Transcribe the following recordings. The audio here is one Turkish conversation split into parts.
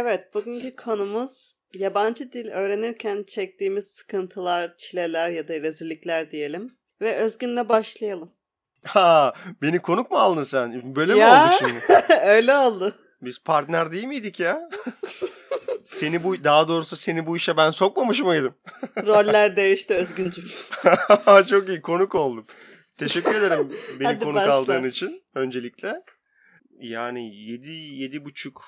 Evet, bugünkü konumuz yabancı dil öğrenirken çektiğimiz sıkıntılar, çileler ya da rezillikler diyelim. Ve Özgün'le başlayalım. Ha, beni konuk mu aldın sen? Böyle Ya. mi oldu şimdi? Öyle oldu. Biz partner değil miydik ya? seni bu daha doğrusu seni bu işe ben sokmamış mıydım? Roller değişti Özgüncüm. Çok iyi konuk oldum. Teşekkür ederim beni Hadi konuk başla. aldığın için öncelikle. Yani 7 yedi buçuk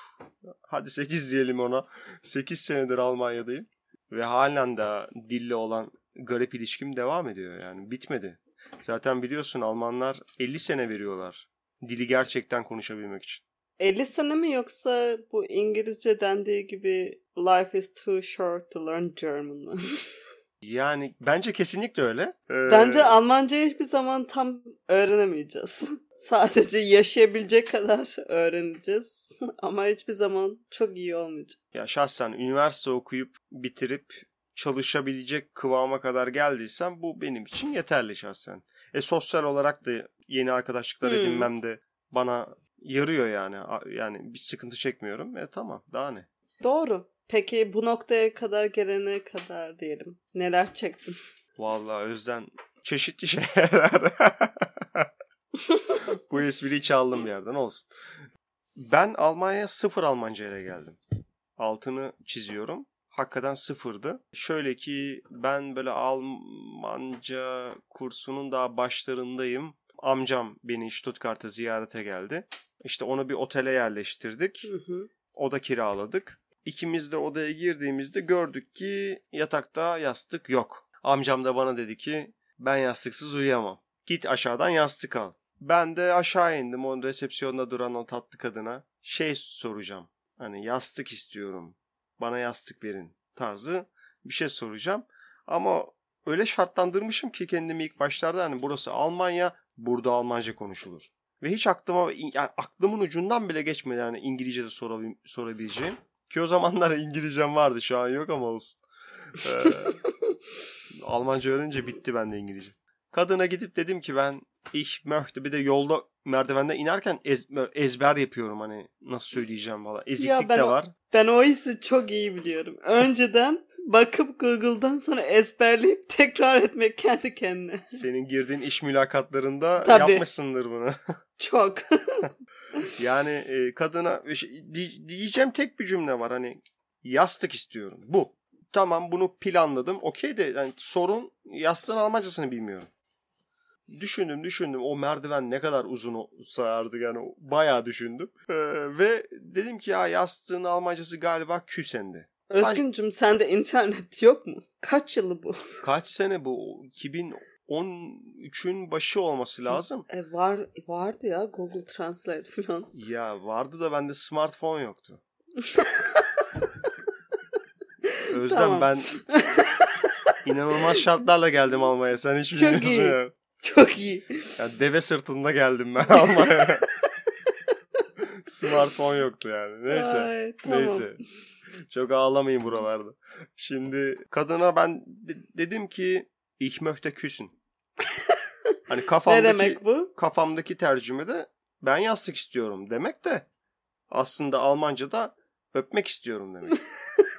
hadi 8 diyelim ona. 8 senedir Almanya'dayım ve halen de dille olan garip ilişkim devam ediyor yani bitmedi. Zaten biliyorsun Almanlar 50 sene veriyorlar dili gerçekten konuşabilmek için. 50 sene mi yoksa bu İngilizce dendiği gibi life is too short to learn German mı? Yani bence kesinlikle öyle. Ee, Bence Almancayı hiçbir zaman tam öğrenemeyeceğiz. Sadece yaşayabilecek kadar öğreneceğiz. Ama hiçbir zaman çok iyi olmayacak. ya şahsen üniversite okuyup bitirip çalışabilecek kıvama kadar geldiysem bu benim için yeterli şahsen. E sosyal olarak da yeni arkadaşlıklar Hmm. edinmem de bana yarıyor yani. Yani bir sıkıntı çekmiyorum. E tamam daha ne? Doğru. Peki bu noktaya kadar gelene kadar diyelim. Neler çektin? Vallahi Özden çeşitli şeyler. Bu espriyi çaldım bir yerden olsun. Ben Almanya'ya sıfır Almanca ile geldim. Altını çiziyorum. Hakikaten sıfırdı. Şöyle ki ben böyle Almanca kursunun daha başlarındayım. Amcam beni Stuttgart'a ziyarete geldi. İşte onu bir otele yerleştirdik. Hı hı. Oda kiraladık. İkimiz de odaya girdiğimizde gördük ki yatakta yastık yok. Amcam da bana dedi ki ben yastıksız uyuyamam. Git aşağıdan yastık al. Ben de aşağı indim o resepsiyonda duran o tatlı kadına. Şey soracağım. Hani yastık istiyorum. Bana yastık verin tarzı bir şey soracağım. Ama öyle şartlandırmışım ki kendimi ilk başlarda hani burası Almanya, burada Almanca konuşulur. Ve hiç aklıma yani aklımın ucundan bile geçmedi yani İngilizce de sorabil- sorabileceğim. Ki o zamanlar İngilizcem vardı şu an yok ama olsun. Ee, Almanca öğrenince bitti bende İngilizce. Kadına gidip dedim ki ben ich möchte bir de yolda merdivenden inerken ez- ezber yapıyorum hani nasıl söyleyeceğim falan. Eziklik ben de var. Ben o hissi çok iyi biliyorum. Önceden bakıp Google'dan sonra ezberleyip tekrar etmek kendi kendine. Senin girdiğin iş mülakatlarında Tabii. yapmışsındır bunu. Çok. Yani e, kadına di- diyeceğim tek bir cümle var hani yastık istiyorum. Bu. Tamam bunu planladım. Okey de yani sorun yastığın Almancasını bilmiyorum. Düşündüm düşündüm o merdiven ne kadar uzun olsa artık yani bayağı düşündüm. Ee, ve dedim ki ya yastığın Almancası galiba Küsen'di. Özgüncüm sende internet yok mu? Kaç yılı bu? Kaç sene bu? 2013'ün başı olması lazım. E var vardı ya Google Translate falan. Ya vardı da bende smartphone yoktu. Özlem Tamam. ben inanılmaz şartlarla geldim Almanya'ya. Sen hiç Çok bilmiyorsun iyi. ya. Çok iyi. ya. Deve sırtında geldim ben Almanya'ya. Smartphone yoktu yani. Neyse. Ay, tamam. Neyse. Çok ağlamayın buralarda. Şimdi kadına ben de- dedim ki ich möchte küssen. Hani Ne kafamdaki demek bu? kafamdaki tercümede ben yastık istiyorum demek de aslında Almanca'da öpmek istiyorum demek.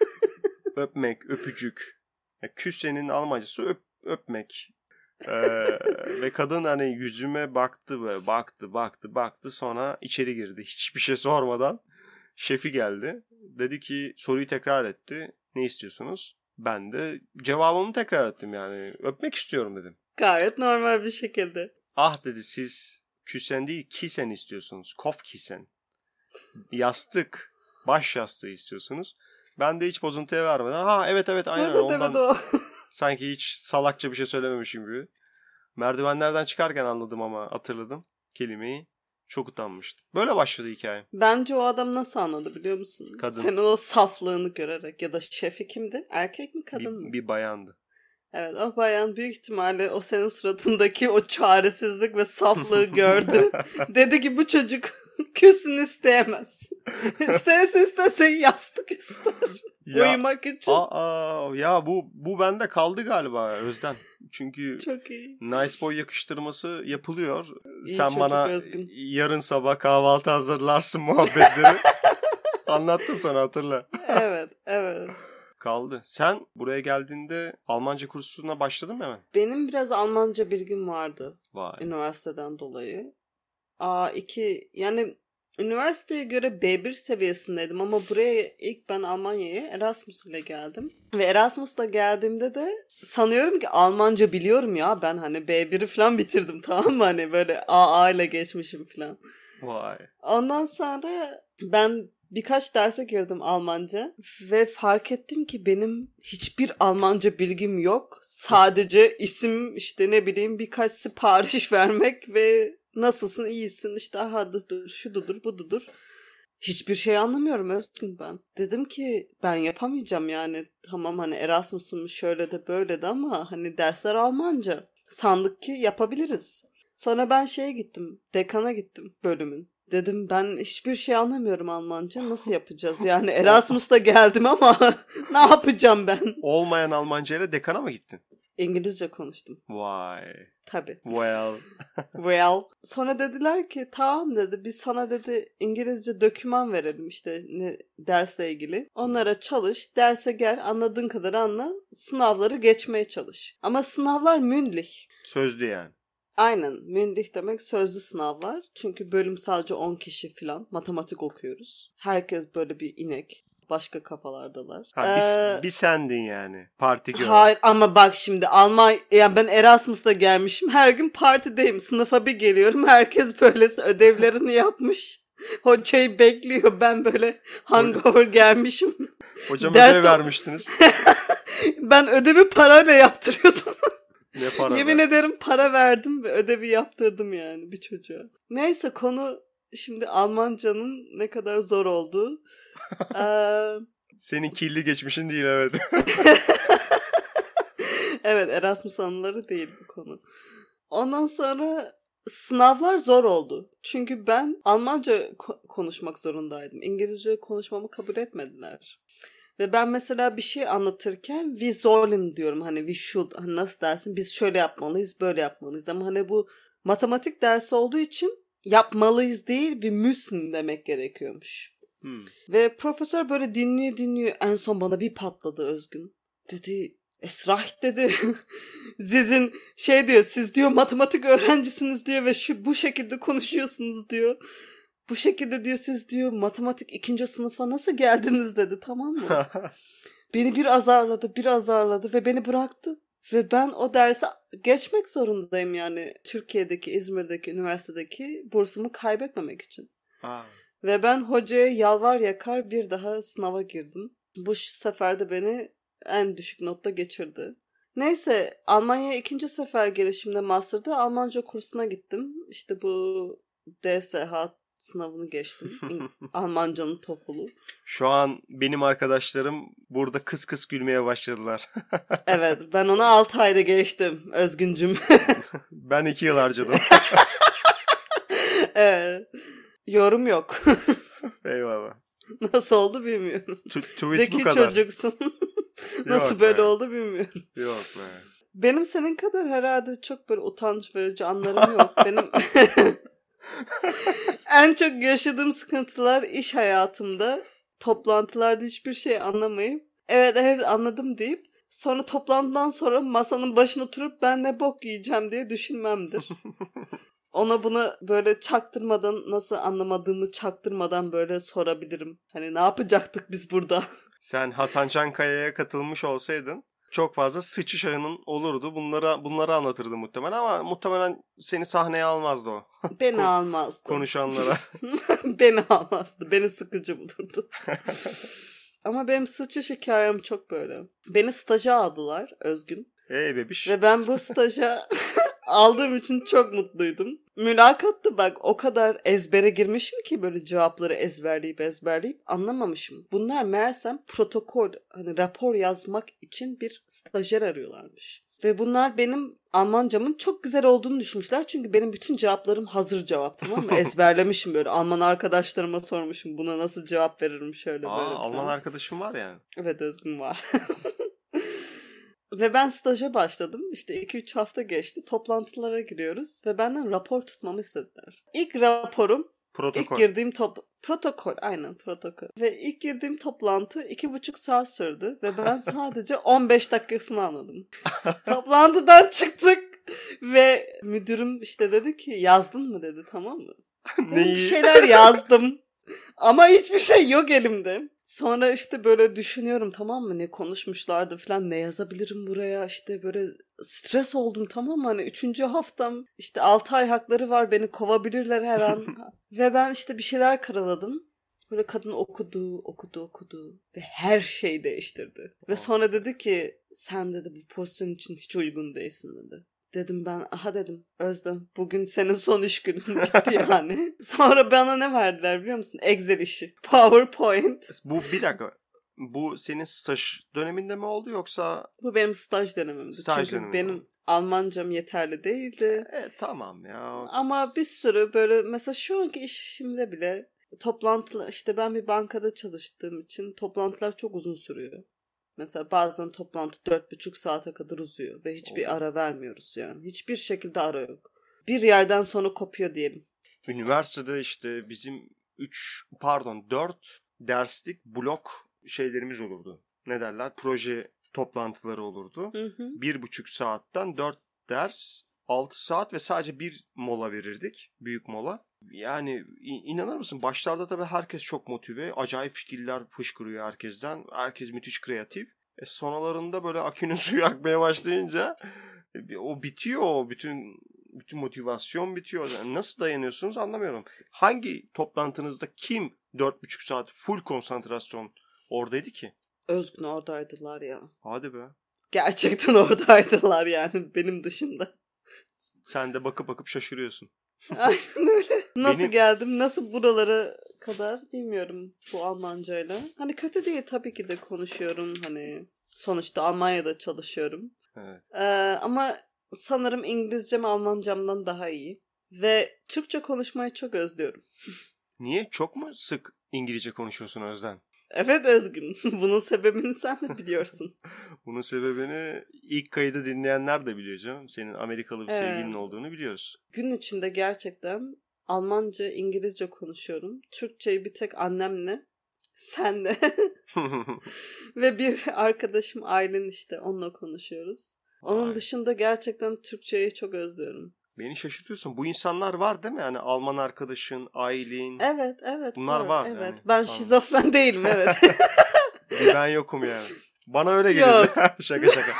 öpmek, öpücük. Ya, küsenin Almancası öp, öpmek. Ee, ve kadın hani yüzüme baktı ve baktı baktı baktı sonra içeri girdi. Hiçbir şey sormadan şefi geldi. Dedi ki soruyu tekrar etti. Ne istiyorsunuz? Ben de cevabımı tekrar ettim yani. Öpmek istiyorum dedim. Gayet normal bir şekilde. Ah dedi siz küsen değil kisen istiyorsunuz. Kof kisen. Yastık. Baş yastığı istiyorsunuz. Ben de hiç bozuntuya vermeden ha evet evet aynen evet ondan evet o. sanki hiç salakça bir şey söylememişim gibi. Merdivenlerden çıkarken anladım ama hatırladım kelimeyi. Çok utanmıştım. Böyle başladı hikayem. Bence o adam nasıl anladı biliyor musun? Kadın. Senin o saflığını görerek ya da şefi kimdi? Erkek mi kadın mı? Bir, bir bayandı. Evet o bayan büyük ihtimalle o senin suratındaki o çaresizlik ve saflığı gördü. Dedi ki bu çocuk küsün isteyemez. İstese istese yastık ister. Ya, Uyumak için. aa, ya bu bu bende kaldı galiba Özden. Çünkü Çok iyi. Nice Boy yakıştırması yapılıyor. İyi Sen bana Özgün. yarın sabah kahvaltı hazırlarsın muhabbetleri. Anlattım sana hatırla. evet, evet. Kaldı. Sen buraya geldiğinde Almanca kursuna başladın mı hemen? Benim biraz Almanca bilgim vardı Vay. üniversiteden dolayı. A2 yani üniversiteye göre B1 seviyesindeydim ama buraya ilk ben Almanya'ya Erasmus ile geldim. Ve Erasmus'la geldiğimde de sanıyorum ki Almanca biliyorum ya ben hani B1'i falan bitirdim tamam mı hani böyle AA ile geçmişim falan. Vay. Ondan sonra ben birkaç derse girdim Almanca ve fark ettim ki benim hiçbir Almanca bilgim yok. Sadece isim işte ne bileyim birkaç sipariş vermek ve nasılsın iyisin işte aha dudur bu dudur. Hiçbir şey anlamıyorum Özgün ben. Dedim ki ben yapamayacağım yani. Tamam hani Erasmus'um şöyle de böyle de ama hani dersler Almanca. Sandık ki yapabiliriz. Sonra ben şeye gittim. Dekana gittim bölümün. Dedim ben hiçbir şey anlamıyorum Almanca. Nasıl yapacağız? Yani Erasmus'ta geldim ama ne yapacağım ben? Olmayan Almanca ile dekana mı gittin? İngilizce konuştum. Vay. Tabii. Well. Well. Sonra dediler ki tamam dedi biz sana dedi İngilizce döküman verelim işte ne, dersle ilgili. Onlara çalış, derse gel, anladığın kadar anla, sınavları geçmeye çalış. Ama sınavlar mündlich. Sözlü yani. Aynen. Mündih demek sözlü sınavlar. Çünkü bölüm sadece 10 kişi falan. Matematik okuyoruz. Herkes böyle bir inek. Başka kafalardalar. Ha, bir, Ee, bir sendin yani. Parti girl. Hayır ama bak şimdi Alman yani ben Erasmus'ta gelmişim. Her gün partideyim. Sınıfa bir geliyorum. Herkes böylesi ödevlerini yapmış. Hocayı bekliyor. Ben böyle hangover gelmişim. Hocam ödev vermiştiniz. ben ödevi parayla yaptırıyordum. Ne para Yemin ver. ederim para verdim ve ödevi yaptırdım yani bir çocuğa. Neyse konu şimdi Almancanın ne kadar zor olduğu. Ee, Senin kirli geçmişin değil evet. evet Erasmus anıları değil bu konu. Ondan sonra sınavlar zor oldu. Çünkü ben Almanca ko- konuşmak zorundaydım. İngilizce konuşmamı kabul etmediler. Ve ben mesela bir şey anlatırken we sollen diyorum hani we should hani nasıl dersin biz şöyle yapmalıyız böyle yapmalıyız ama hani bu matematik dersi olduğu için yapmalıyız değil we müssen demek gerekiyormuş. Hmm. Ve profesör böyle dinliyor dinliyor en son bana bir patladı Özgün. Dedi Esrah dedi. Sizin şey diyor siz diyor matematik öğrencisiniz diyor ve şu bu şekilde konuşuyorsunuz diyor. Bu şekilde diyor siz diyor matematik ikinci sınıfa nasıl geldiniz dedi tamam mı? Beni bir azarladı bir azarladı ve beni bıraktı. Ve ben o derse geçmek zorundayım yani Türkiye'deki İzmir'deki üniversitedeki bursumu kaybetmemek için. Aa, Ve ben hocaya yalvar yakar bir daha sınava girdim. Bu sefer de beni en düşük notta geçirdi. Neyse Almanya'ya ikinci sefer gelişimde master'da Almanca kursuna gittim. İşte bu DSH sınavını geçtim. Almancanın TOEFL'u. Şu an benim arkadaşlarım burada kıs kıs gülmeye başladılar. Evet ben onu 6 ayda geçtim Özgüncüm. ben iki yıl harcadım. evet. Yorum yok. Eyvallah. Nasıl oldu bilmiyorum. Tu- tweet bu Zeki kadar. çocuksun. Nasıl Yok böyle be. oldu bilmiyorum. Yok be. Benim senin kadar herhalde çok böyle utanç verici anlarım yok. Benim en çok yaşadığım sıkıntılar iş hayatımda. Toplantılarda hiçbir şey anlamayıp evet evet anladım deyip sonra toplantıdan sonra masanın başına oturup ben ne bok yiyeceğim diye düşünmemdir. Ona buna böyle çaktırmadan nasıl anlamadığımı çaktırmadan böyle sorabilirim. Hani ne yapacaktık biz burada? Sen Hasan Çankaya'ya katılmış olsaydın çok fazla sıçış ayının olurdu. Bunları bunları anlatırdı muhtemelen ama muhtemelen seni sahneye almazdı o Beni Kon- almazdı. konuşanlara. Beni almazdı. Beni sıkıcı bulurdu. Ama benim sıçış hikayem çok böyle. Beni staja aldılar Özgün. Hey bebiş. Ve ben bu staja aldığım için çok mutluydum. Mülakatta bak o kadar ezbere girmişim ki böyle cevapları ezberleyip ezberleyip anlamamışım. Bunlar meğersem protokol hani rapor yazmak için bir stajyer arıyorlarmış. Ve bunlar benim Almancamın çok güzel olduğunu düşünmüşler. Çünkü benim bütün cevaplarım hazır cevap tamam mı? Ezberlemişim böyle. Alman arkadaşlarıma sormuşum buna nasıl cevap veririm şöyle Aa, böyle. Alman falan. arkadaşım var yani. Evet Özgün var. ve ben staja başladım. İşte 2-3 hafta geçti. Toplantılara giriyoruz ve benden rapor tutmamı istediler. İlk raporum, ilk Protokol. girdiğim top Protokol aynen protokol. Ve ilk girdiğim toplantı iki buçuk saat sürdü ve ben sadece 15 dakikasını anladım. Toplantıdan çıktık ve müdürüm işte dedi ki yazdın mı dedi tamam mı? Neyi? Bir şeyler yazdım. Ama hiçbir şey yok elimde. Sonra işte böyle düşünüyorum tamam mı ne konuşmuşlardı falan ne yazabilirim buraya işte böyle stres oldum tamam mı hani üçüncü haftam işte 6 ay hakları var beni kovabilirler her an ve ben işte bir şeyler karaladım. Böyle kadın okudu, okudu, okudu ve her şeyi değiştirdi. Ve sonra dedi ki sen dedi bu pozisyon için hiç uygun değilsin dedi. Dedim ben aha dedim Özden bugün senin son iş günün bitti yani. Sonra bana ne verdiler biliyor musun? Excel işi. PowerPoint. Bu bir dakika. Bu senin staj döneminde mi oldu yoksa Bu benim staj dönemimdi. Staj Çünkü dönemi benim? Almancam yeterli değildi. e, tamam ya. Ama bir sürü böyle mesela şu anki işimde bile toplantılar işte ben bir bankada çalıştığım için toplantılar çok uzun sürüyor. Mesela bazen toplantı dört buçuk saate kadar uzuyor ve hiçbir Oo. ara vermiyoruz yani. Hiçbir şekilde ara yok. Bir yerden sonra kopuyor diyelim. Üniversitede işte bizim 3 pardon 4 derslik blok şeylerimiz olurdu. Ne derler? Proje toplantıları olurdu. Hı hı. Bir buçuk saatten 4 ders 6 saat ve sadece bir mola verirdik. Büyük mola. Yani inanır mısın? Başlarda tabii herkes çok motive. Acayip fikirler fışkırıyor herkesten. Herkes müthiş kreatif. E sonralarında böyle akünün suyu akmaya başlayınca e, o bitiyor o bütün bütün motivasyon bitiyor. Yani nasıl dayanıyorsunuz anlamıyorum. Hangi toplantınızda kim 4,5 saat full konsantrasyon oradaydı ki? Özgün oradaydılar ya. Hadi be. Gerçekten oradaydılar yani benim dışımda. Sen de bakıp bakıp şaşırıyorsun. Aynen öyle. Nasıl Benim- geldim, nasıl buralara kadar bilmiyorum bu Almancayla. Hani kötü değil tabii ki de konuşuyorum hani sonuçta Almanya'da çalışıyorum. Evet. Ee, ama sanırım İngilizcem Almancamdan daha iyi. Ve Türkçe konuşmayı çok özlüyorum. Niye? Çok mu sık İngilizce konuşuyorsun Özden? Evet Özgün. Bunun sebebini sen de biliyorsun. Bunun sebebini ilk kaydı dinleyenler de biliyor canım. Senin Amerikalı bir Evet. sevgilin olduğunu biliyoruz. Gün içinde gerçekten Almanca, İngilizce konuşuyorum. Türkçeyi bir tek annemle, senle ve bir arkadaşım Aylin işte onunla konuşuyoruz. Onun Vay. dışında gerçekten Türkçeyi çok özlüyorum. Beni şaşırtıyorsun. Bu insanlar var değil mi? Yani Alman arkadaşın, Aylin. Evet, evet. Bunlar var Evet. yani. Ben Tamam. şizofren değilim evet. Ben yokum yani. Bana öyle geliyor. Şaka şaka.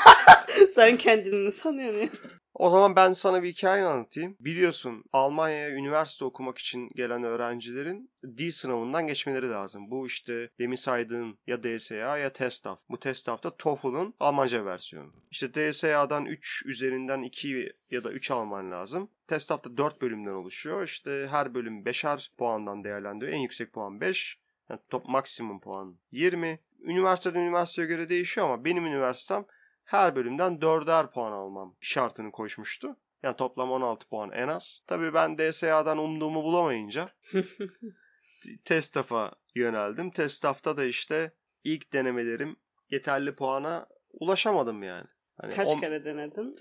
Sen kendini sanıyorsun ya. O zaman ben sana bir hikaye anlatayım. Biliyorsun Almanya'ya üniversite okumak için gelen öğrencilerin dil sınavından geçmeleri lazım. Bu işte demin saydığın ya DSA ya TESTAF. Bu TESTAF da TOEFL'ın Almanca versiyonu. İşte DSA'dan 3 üzerinden 2 ya da 3 alman lazım. TESTAF da 4 bölümden oluşuyor. İşte her bölüm 5'er puandan değerlendiriyor. En yüksek puan 5. Yani top maksimum puan 20. Üniversiteden üniversiteye göre değişiyor ama benim üniversitem her bölümden 4'er puan almam şartını koşmuştu. Yani toplam 16 puan en az. Tabii ben DSA'dan umduğumu bulamayınca TESTAF'a yöneldim. TESTAF'ta da işte ilk denemelerim yeterli puana ulaşamadım yani. Hani Kaç on- kere denedin?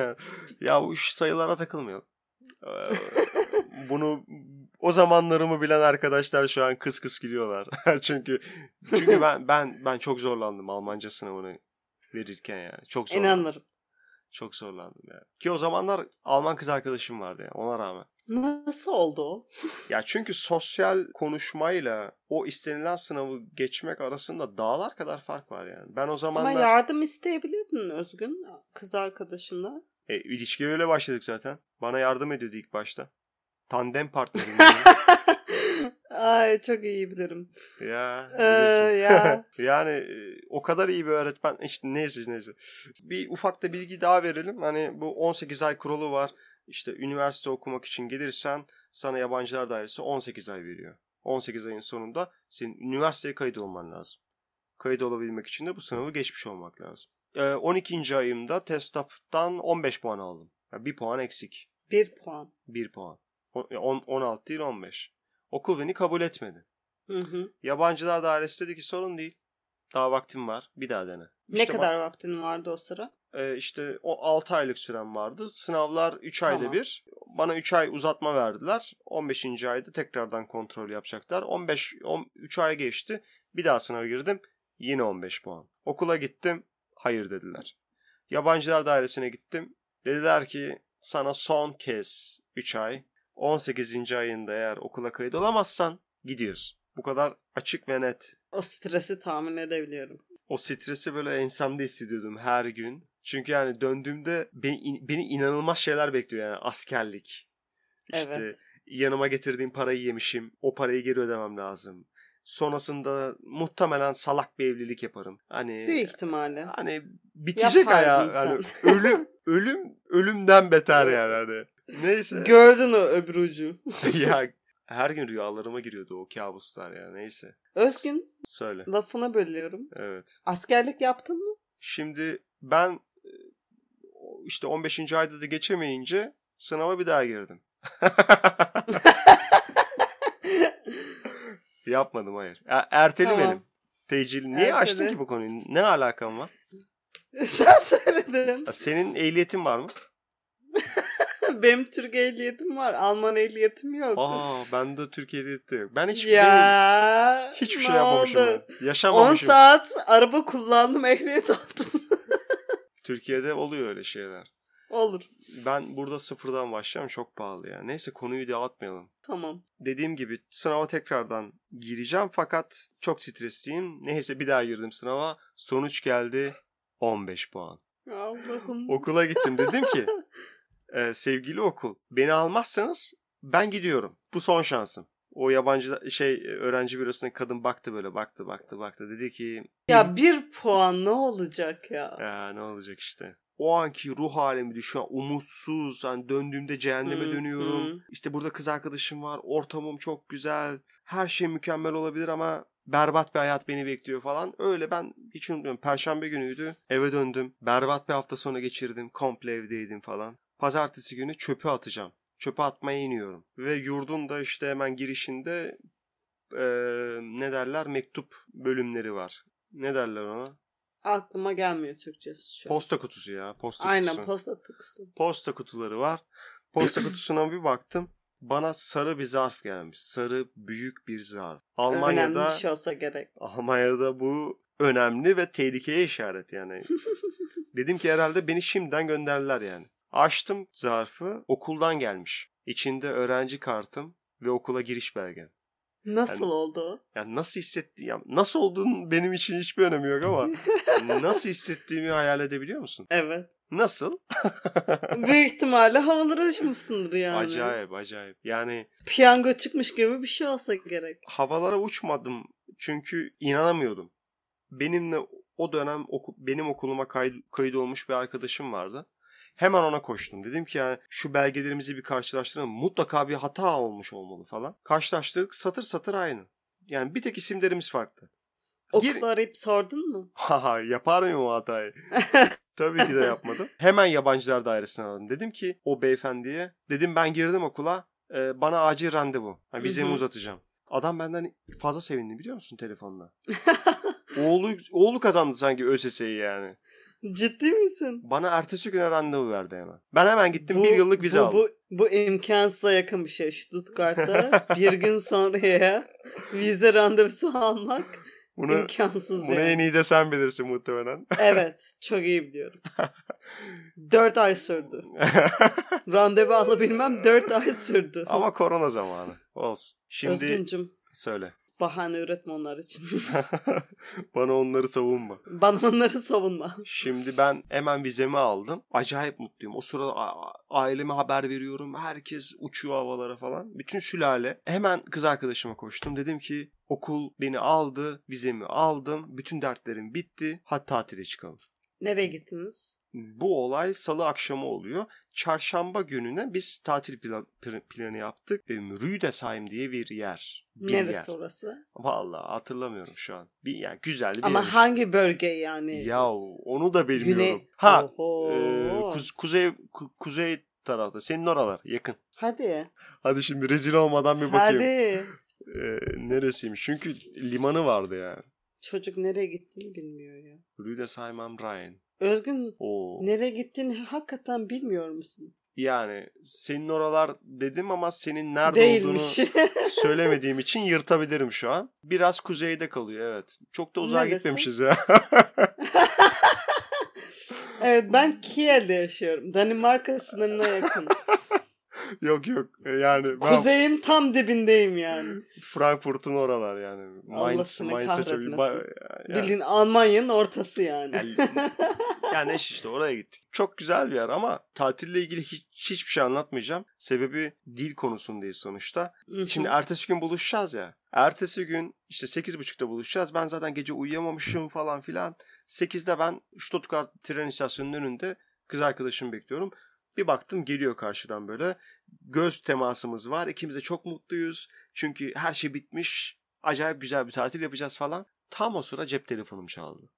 ya bu sayılara takılmayalım. Ee, Bunu o zamanlarımı bilen arkadaşlar şu an kıs kıs gülüyorlar. çünkü çünkü ben ben ben çok zorlandım Almanca sınavını verirken yani. Çok zorlandım. İnanırım. Çok zorlandım yani. Ki o zamanlar Alman kız arkadaşım vardı yani ona rağmen. Nasıl oldu o? Ya çünkü sosyal konuşmayla o istenilen sınavı geçmek arasında dağlar kadar fark var yani. Ben o zamanlar Ama yardım isteyebilirdin Özgün kız arkadaşından. e, ilişkiye öyle başladık zaten. Bana yardım ediyordu ilk başta. Tandem partnerim. Ay çok iyi bilirim. ya. Ee, ya. yani e, o kadar iyi bir öğretmen. İşte neyse neyse. Bir ufak da bilgi daha verelim. Hani bu 18 ay kuralı var. İşte üniversite okumak için gelirsen sana yabancılar dairesi 18 ay veriyor. 18 ayın sonunda senin üniversiteye kayıt olman lazım. Kayıt olabilmek için de bu sınavı geçmiş olmak lazım. Ee, 12. ayımda TESTAF'tan 15 puan aldım. Yani bir puan eksik. Bir puan. 1 puan. O- on- 16 değil 15. Okul beni kabul etmedi. Hı hı. Yabancılar dairesi dedi ki sorun değil. Daha vaktim var. Bir daha dene. Ne İşte kadar vaktin vardı o sıra? e, işte o 6 aylık süren vardı. Sınavlar 3 ayda Tamam. bir. bana 3 ay uzatma verdiler. 15. ayda tekrardan kontrol yapacaklar. 15 on, 3 ay geçti. Bir daha sınava girdim. Yine 15 puan. Okula gittim. Hayır dediler. Yabancılar dairesine gittim. Dediler ki sana son kez 3 ay 18. ayında eğer okula kayıt olamazsan gidiyorsun. Bu kadar açık ve net. O stresi tahmin edebiliyorum. O stresi böyle ensemde hissediyordum her gün. Çünkü yani döndüğümde beni, beni inanılmaz şeyler bekliyor yani askerlik. İşte Evet. yanıma getirdiğim parayı yemişim. O parayı geri ödemem lazım. Sonrasında muhtemelen salak bir evlilik yaparım. Hani Büyük ihtimalle. hani bitecek Yapar insan. Hani ölüm ölüm ölümden beter yani hani. Neyse. Gördün o öbür ucu. ya her gün rüyalarıma giriyordu o kabuslar ya. Neyse. Özgün Söyle. lafına bölüyorum. Evet. Askerlik yaptın mı? Şimdi ben e, işte 15. ayda da geçemeyince sınava bir daha girdim. Yapmadım hayır. E- ertelemeyelim. Tamam. Tecil. Niye açtın Ertele. ki bu konuyu? Ne alakan var? Sen söyledin. Senin ehliyetin var mı? Benim Türk ehliyetim var. Alman ehliyetim yok. Aa bende Türkiye ehliyeti yok. Ben hiç benim ya. hiçbir ne şey yapmamışım oldu? ben. 10 Yaşamamışım. saat araba kullandım ehliyet aldım. Türkiye'de oluyor öyle şeyler. Olur. Ben burada sıfırdan başlayacağım. Çok pahalı ya. Neyse konuyu dağıtmayalım. Tamam. dediğim gibi sınava tekrardan gireceğim fakat çok stresliyim. Neyse bir daha girdim sınava. Sonuç geldi 15 puan. Allah'ım. Okula gittim dedim ki "E, sevgili okul beni almazsanız ben gidiyorum. Bu son şansım. O yabancı şey öğrenci bürosuna kadın baktı böyle baktı baktı baktı dedi ki Ya bir puan ne olacak ya? ya ne olacak işte. O anki ruh halimi şu an umutsuz. Hani döndüğümde cehenneme Hı, dönüyorum. hı. İşte burada kız arkadaşım var. Ortamım çok güzel. Her şey mükemmel olabilir ama berbat bir hayat beni bekliyor falan. Öyle ben hiç unutmuyorum. Perşembe günüydü. Eve döndüm. Berbat bir hafta sonu geçirdim. Komple evdeydim falan. Pazartesi günü çöpü atacağım. Çöpe atmaya iniyorum. Ve yurdun da işte hemen girişinde eee, ne derler mektup bölümleri var. Ne derler ona? Aklıma gelmiyor Türkçesi şu an. Posta kutusu ya. Posta Aynen kutusu. posta tıkısı. Posta kutuları var. Posta kutusuna bir baktım. Bana sarı bir zarf gelmiş. Sarı büyük bir zarf. Önemli Almanya'da bir şey olsa gerek. Almanya'da bu önemli ve tehlikeye işaret yani. Dedim ki herhalde beni şimdiden gönderdiler yani. Açtım zarfı. Okuldan gelmiş. İçinde öğrenci kartım ve okula giriş belgem. Nasıl Yani- oldu? Yani nasıl hissetti ya nasıl olduğunun benim için hiçbir önemi yok ama nasıl hissettiğimi hayal edebiliyor musun? Evet. Nasıl? Büyük ihtimalle havalara uçmuşsundur yani. Acayip acayip. Yani Piyango çıkmış gibi bir şey olsa gerek. havalara uçmadım çünkü inanamıyordum. Benimle o dönem oku- benim okuluma kayıt, kayıt olmuş bir arkadaşım vardı. Hemen ona koştum. Dedim ki yani şu belgelerimizi bir karşılaştıralım. Mutlaka bir hata olmuş olmalı falan. Karşılaştırdık satır satır aynı. Yani bir tek isimlerimiz farklı. Okulu arayıp sordun mu? Haha yapar mıyım o hatayı? Tabii ki de yapmadım. Hemen yabancılar dairesine aradım. Dedim ki o beyefendiye dedim ben girdim okula e, bana acil randevu. Ha, vizemi uzatacağım. Adam benden fazla sevindi biliyor musun telefonla? oğlu oğlu kazandı sanki ÖSS'yi yani. Ciddi misin? Bana ertesi güne randevu verdi hemen. Ben hemen gittim Bu- bir yıllık vize bu, aldım. Bu, bu imkansıza yakın bir şey. Stuttgart'ta bir gün sonraya vize randevusu almak bunu imkansız bunu yani. en iyi de sen bilirsin muhtemelen. Evet. Çok iyi biliyorum. Dört ay sürdü. Randevu alabilmem dört ay sürdü. Ama korona zamanı. Olsun. Şimdi Özgüncüm söyle. Bahane üretme onlar için. Bana onları savunma. Bana onları savunma. Şimdi ben hemen vizemi aldım. Acayip mutluyum. O sırada aileme haber veriyorum. Herkes uçuyor havalara falan. Bütün sülale. Hemen kız arkadaşıma koştum. Dedim ki okul beni aldı. Vizemi aldım. Bütün dertlerim bitti. Hadi tatile çıkalım. Nereye gittiniz? Bu olay salı akşamı oluyor. Çarşamba gününe biz tatil plan- plan- planı yaptık. E, Rüdesheim diye bir yer. Bir Neresi yer. orası? Vallahi hatırlamıyorum şu an. Bir yani güzel bir Ama yer. hangi bölge yani? Ya onu da bilmiyorum. Güney. Ha Oho. ee, kuz- kuzey ku- kuzey tarafta. Senin oralar yakın. Hadi. Hadi şimdi rezil olmadan bir bakayım. Hadi. Ee, neresiymiş? Çünkü limanı vardı yani. Çocuk nereye gittiğini bilmiyor ya. Rüdesheim am Rhein. Özgün Oo. nereye gittiğini hakikaten bilmiyor musun? Yani senin oralar dedim ama senin nerede Değilmiş. olduğunu söylemediğim için yırtabilirim şu an. Biraz kuzeyde kalıyor evet. Çok da uzağa gitmemişiz ya. evet ben Kiel'de yaşıyorum. Danimarka sınırına yakın. yok yok yani ben Kuzeyin tam dibindeyim yani. Frankfurt'un oralar yani. Mainz, Mainz'a çok- kahretmesin. ba- yani- Bildiğin Almanya'nın ortası yani. Yani, yani eş işte oraya gittik. Çok güzel bir yer ama tatille ilgili hiç, hiçbir şey anlatmayacağım. Sebebi dil konusundayız sonuçta. Şimdi ertesi gün buluşacağız ya. Ertesi gün işte 8.30'da buluşacağız. Ben zaten gece uyuyamamışım falan filan. 8'de ben Stuttgart tren istasyonunun önünde kız arkadaşımı bekliyorum. Bir baktım geliyor karşıdan böyle. Göz temasımız var. İkimiz de çok mutluyuz. Çünkü her şey bitmiş. Acayip güzel bir tatil yapacağız falan. Tam o sıra cep telefonum çaldı.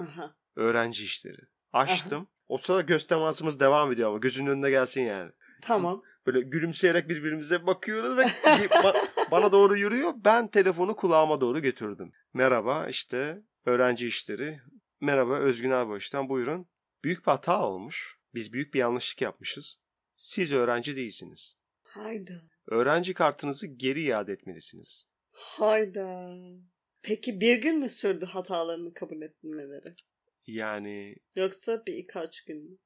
Aha. Öğrenci işleri. Açtım. O sırada göz temasımız devam ediyor ama gözünün önünde gelsin yani. Tamam. Böyle gülümseyerek birbirimize bakıyoruz ve ba- bana doğru yürüyor. Ben telefonu kulağıma doğru götürdüm. Merhaba işte öğrenci işleri. Merhaba Özgün Erboğuş'tan buyurun. Büyük bir hata olmuş. Biz büyük bir yanlışlık yapmışız. Siz öğrenci değilsiniz. Hayda. Öğrenci kartınızı geri iade etmelisiniz. Hayda. Peki bir gün mü sürdü hatalarını kabul etmeleri? Yani Yoksa bir birkaç gün mü?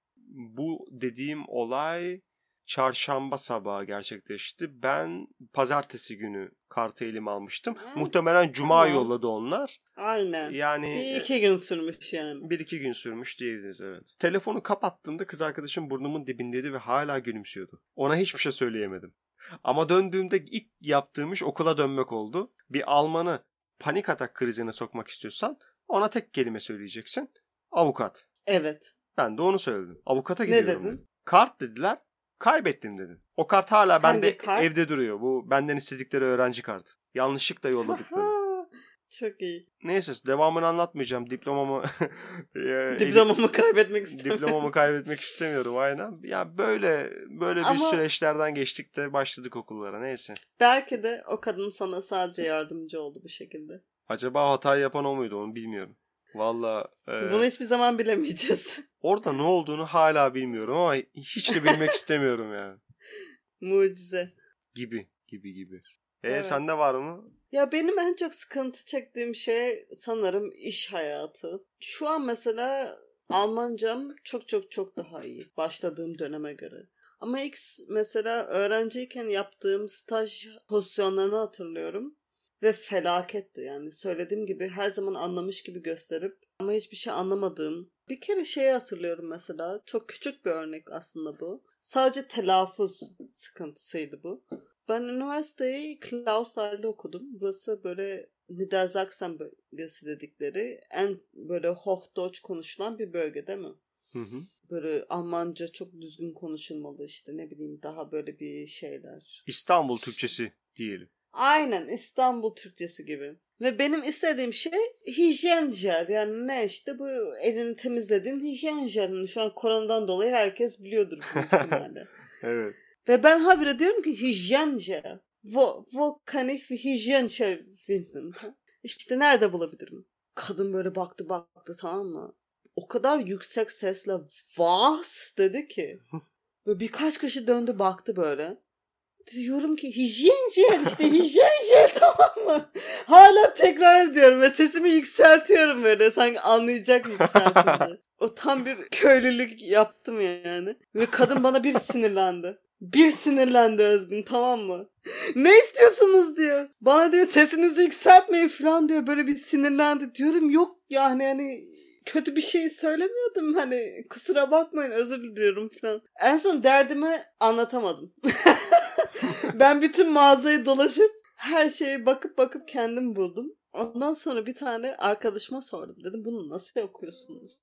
bu dediğim olay çarşamba sabahı gerçekleşti. Ben pazartesi günü kartı elime almıştım. Ha, Muhtemelen cuma tamam. yolladı onlar. Aynen. Yani Bir iki gün sürmüş yani. bir iki gün sürmüş diyebiliriz evet. Telefonu kapattığımda kız arkadaşım burnumun dibindeydi ve hala gülümsüyordu. Ona hiçbir şey söyleyemedim. Ama döndüğümde ilk yaptığım iş okula dönmek oldu. Bir Almanı panik atak krizine sokmak istiyorsan ona tek kelime söyleyeceksin. Avukat. Evet. Ben de onu söyledim. Avukata Ne gidiyorum dedin? dedim. Kart dediler. Kaybettim dedim. O kart hala Hangi bende kart? evde duruyor. Bu benden istedikleri öğrenci kartı. Yanlışlıkla yolladıkları. Çok iyi. Neyse devamını anlatmayacağım. Diplomamı e, Diplomamı kaybetmek istemiyorum. diplomamı kaybetmek istemiyorum aynen. Ya böyle böyle bir Ama- süreçlerden geçtik de başladık okullara. Neyse. Belki de o kadın sana sadece yardımcı oldu bu şekilde. Acaba hatayı yapan o muydu onu bilmiyorum. Valla e, Bunu hiçbir zaman bilemeyeceğiz. orada ne olduğunu hala bilmiyorum ama hiç de bilmek istemiyorum yani. Mucize. Gibi gibi gibi. E Evet. sende var mı? Ya benim en çok sıkıntı çektiğim şey sanırım iş hayatı. Şu an mesela Almancam çok çok çok daha iyi başladığım döneme göre. Ama ilk mesela öğrenciyken yaptığım staj pozisyonlarını hatırlıyorum. Ve felaketti yani söylediğim gibi her zaman anlamış gibi gösterip ama hiçbir şey anlamadığım. Bir kere şeyi hatırlıyorum mesela çok küçük bir örnek aslında bu. Sadece telaffuz sıkıntısıydı bu. Ben üniversiteyi Klausthal okudum. Burası böyle Niedersachsen bölgesi dedikleri en böyle Hochdeutsch konuşulan bir bölge değil mi? Hı hı. Böyle Almanca çok düzgün konuşulmalı işte ne bileyim daha böyle bir şeyler. İstanbul Türkçesi diyelim. Aynen İstanbul Türkçesi gibi. Ve benim istediğim şey hijyen jel. Yani ne işte bu elini temizlediğin hijyen jelini. Şu an koronadan dolayı herkes biliyordur büyük ihtimalle. Evet. Ve ben habire diyorum ki hijyen jel. Wo kann ich wie hijyen jel finden? İşte nerede bulabilirim? Kadın böyle baktı baktı tamam mı? O kadar yüksek sesle was dedi ki. Böyle birkaç kişi döndü baktı böyle. Diyorum ki hijyen jel işte hijyen jel tamam mı? Hala tekrar ediyorum ve sesimi yükseltiyorum böyle sanki anlayacak yükseltince. o tam bir köylülük yaptım yani. Ve kadın bana bir sinirlendi. Bir sinirlendi Özgün tamam mı? Ne istiyorsunuz diyor. Bana diyor sesinizi yükseltmeyin falan diyor. Böyle bir sinirlendi. Diyorum yok yani hani kötü bir şey söylemiyordum. Hani kusura bakmayın özür diliyorum falan. En son derdimi anlatamadım. ben bütün mağazayı dolaşıp her şeye bakıp bakıp kendim buldum. Ondan sonra bir tane arkadaşıma sordum. Dedim bunu nasıl okuyorsunuz?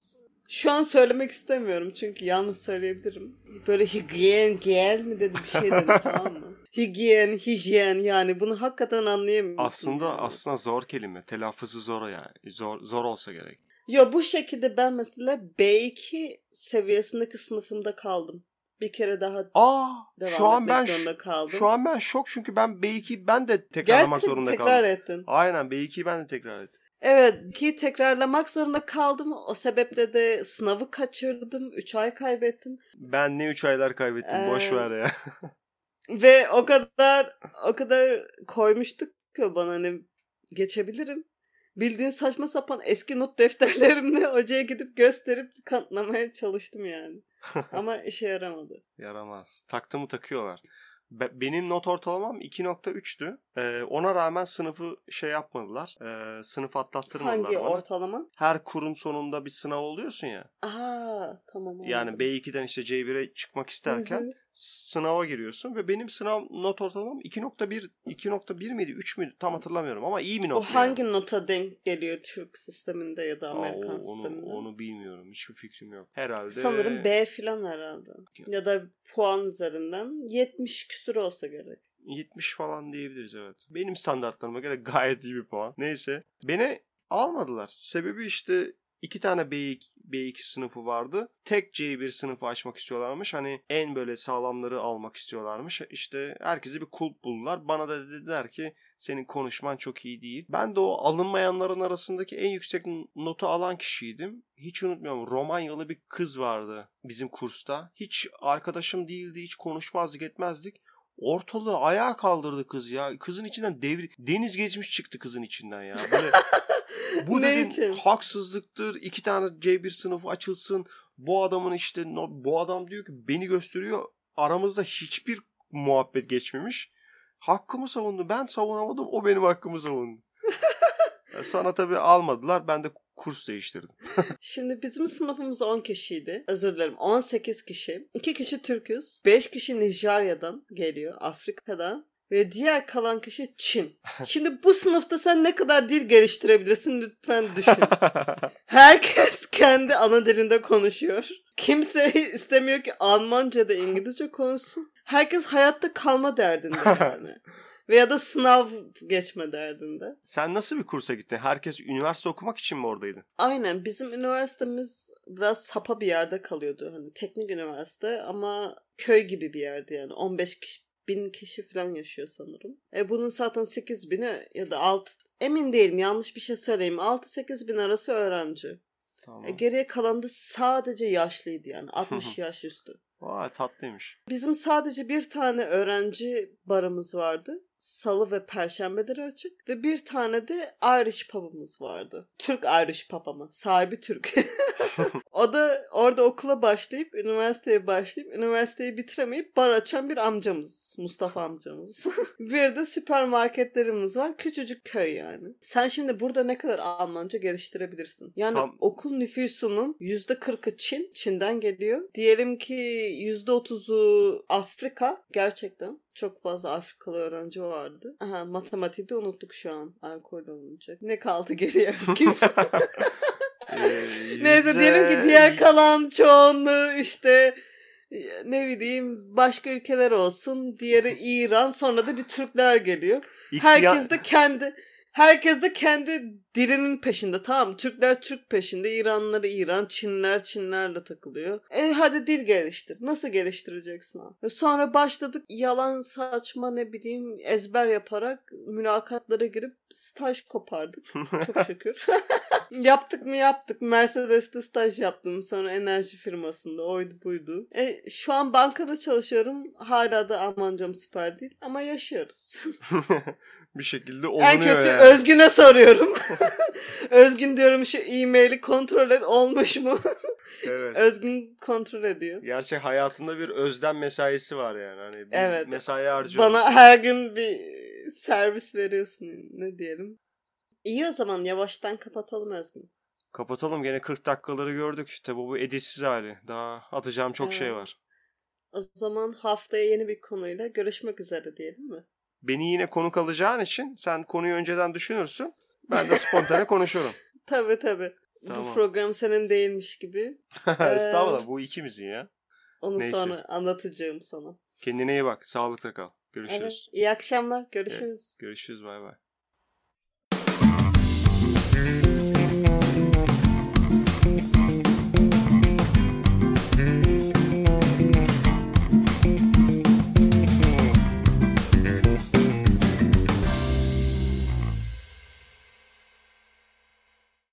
Şu an söylemek istemiyorum çünkü yanlış söyleyebilirim. Böyle higyen gel mi dedi bir şey dedi tamam mı? Higyen, hijyen yani bunu hakikaten anlayamıyorum. Aslında aslında zor kelime. Telaffuzu zor yani. Zor zor olsa gerek. Yo bu şekilde ben mesela B2 seviyesindeki sınıfımda kaldım. Bir kere daha Aa, devam şu an ben zorunda kaldım. şu an ben şok çünkü ben B2 ben de tekrarlamak Gerçekten zorunda tekrar kaldım. ettin. Aynen B2'yi ben de tekrar ettim. Evet ki tekrarlamak zorunda kaldım. O sebeple de sınavı kaçırdım. 3 ay kaybettim. Ben ne 3 aylar kaybettim Ee, boş ver ya. Ve o kadar o kadar koymuştuk ki bana hani geçebilirim. Bildiğin saçma sapan eski not defterlerimle hocaya gidip gösterip kanıtlamaya çalıştım yani. Ama işe yaramadı. Yaramaz. Taktı mı takıyorlar. Be- benim not ortalamam 2.3'tü. Ee, ona rağmen sınıfı şey yapmadılar. Ee, sınıf atlattırmadılar Hangi bana. ortalama? Her kurun sonunda bir sınav oluyorsun ya. Aa tamam. Yani anladım. B2'den işte C1'e çıkmak isterken Hı hı. Sınava giriyorsun ve benim sınav not ortalamam 2.1 2.1 miydi 3 müydü tam hatırlamıyorum ama iyi bir O not. hangi nota denk geliyor Türk sisteminde ya da Amerikan onu, sisteminde? onu bilmiyorum. Hiçbir fikrim yok. Herhalde. Sanırım B filan herhalde. Ya da puan üzerinden 70 küsur olsa gerek. 70 falan diyebiliriz evet. Benim standartlarıma göre gayet iyi bir puan. Neyse. Beni almadılar. Sebebi işte iki tane B2, B2 sınıfı vardı. Tek C1 sınıfı açmak istiyorlarmış. Hani en böyle sağlamları almak istiyorlarmış. İşte herkese bir kulp buldular. Bana da dediler ki senin konuşman çok iyi değil. Ben de o alınmayanların arasındaki en yüksek notu alan kişiydim. Hiç unutmuyorum. Romanyalı bir kız vardı bizim kursta. Hiç arkadaşım değildi. Hiç konuşmazdık etmezdik. Ortalığı ayağa kaldırdı kız ya. Kızın içinden devri deniz geçmiş çıktı kızın içinden ya. Böyle bu Ne dedim için? haksızlıktır. İki tane C1 sınıfı açılsın. Bu adamın işte bu adam diyor ki beni gösteriyor. Aramızda hiçbir muhabbet geçmemiş. Hakkımı savundu. Ben savunamadım. O benim hakkımı savundu. Sana tabii almadılar. Ben de kurs değiştirdim. Şimdi bizim sınıfımız 10 kişiydi. Özür dilerim 18 kişi. 2 kişi Türküz. 5 kişi Nijerya'dan geliyor. Afrika'dan. Ve diğer kalan kişi Çin. Şimdi bu sınıfta sen ne kadar dil geliştirebilirsin lütfen düşün. Herkes kendi ana dilinde konuşuyor. Kimse istemiyor ki Almanca da İngilizce konuşsun. Herkes hayatta kalma derdinde yani. Veya da sınav geçme derdinde. Sen nasıl bir kursa gittin? Herkes üniversite okumak için mi oradaydı? Aynen bizim üniversitemiz biraz sapa bir yerde kalıyordu. Hani teknik üniversite ama köy gibi bir yerdi yani. 15 kişi, bin kişi falan yaşıyor sanırım. E bunun zaten 8 bini ya da 6 emin değilim yanlış bir şey söyleyeyim. 6-8 bin arası öğrenci. Tamam. E geriye kalan da sadece yaşlıydı yani 60 yaş üstü. Vay tatlıymış. Bizim sadece bir tane öğrenci barımız vardı. Salı ve perşembeleri açık. Ve bir tane de Irish pub'ımız vardı. Türk Irish pub ama. Sahibi Türk. o da orada okula başlayıp, üniversiteye başlayıp, üniversiteyi bitiremeyip bar açan bir amcamız. Mustafa amcamız. bir de süpermarketlerimiz var. Küçücük köy yani. Sen şimdi burada ne kadar Almanca geliştirebilirsin? Yani Tam- okul nüfusunun %40'ı Çin. Çin'den geliyor. Diyelim ki %30'u Afrika. Gerçekten çok fazla Afrikalı öğrenci vardı. Aha, matematiği de unuttuk şu an. Alkol olunacak. Ne kaldı geriye Özgür? Ee, Neyse diyelim ki diğer kalan çoğunluğu işte ne bileyim başka ülkeler olsun. Diğeri İran sonra da bir Türkler geliyor. X Herkes de kendi herkes de kendi dilinin peşinde. Tamam Türkler Türk peşinde, İranlılar İran, Çinler Çinlerle takılıyor. E hadi dil geliştir. Nasıl geliştireceksin abi? E, Sonra başladık yalan saçma ne bileyim ezber yaparak mülakatlara girip staj kopardık. Çok şükür. yaptık mı yaptık. Mercedes'te staj yaptım. Sonra enerji firmasında oydu buydu. E, şu an bankada çalışıyorum. Hala da Almancam süper değil ama yaşıyoruz. bir şekilde En olunuyor kötü yani. Özgün'e soruyorum. Özgün diyorum şu e-maili kontrol et olmuş mu? Evet. Özgün kontrol ediyor. Gerçek hayatında bir özlem mesaisi var yani. Hani bir Evet. mesai harcıyorsun. Bana her gün bir servis veriyorsun ne diyelim. İyi o zaman yavaştan kapatalım Özgün. Kapatalım gene 40 dakikaları gördük. Tabi bu editsiz hali. Daha atacağım çok şey Evet. var. O zaman haftaya yeni bir konuyla görüşmek üzere diyelim mi? Beni yine konuk alacağın için sen konuyu önceden düşünürsün. Ben de spontane konuşurum. Tabii tabii. Tamam. Bu program senin değilmiş gibi. Estağfurullah bu ikimizin ya. Onu Neyse. sonra anlatacağım sana. Kendine iyi bak. Sağlıkla kal. Görüşürüz. Evet. İyi akşamlar. Görüşürüz. Görüşürüz bay bay.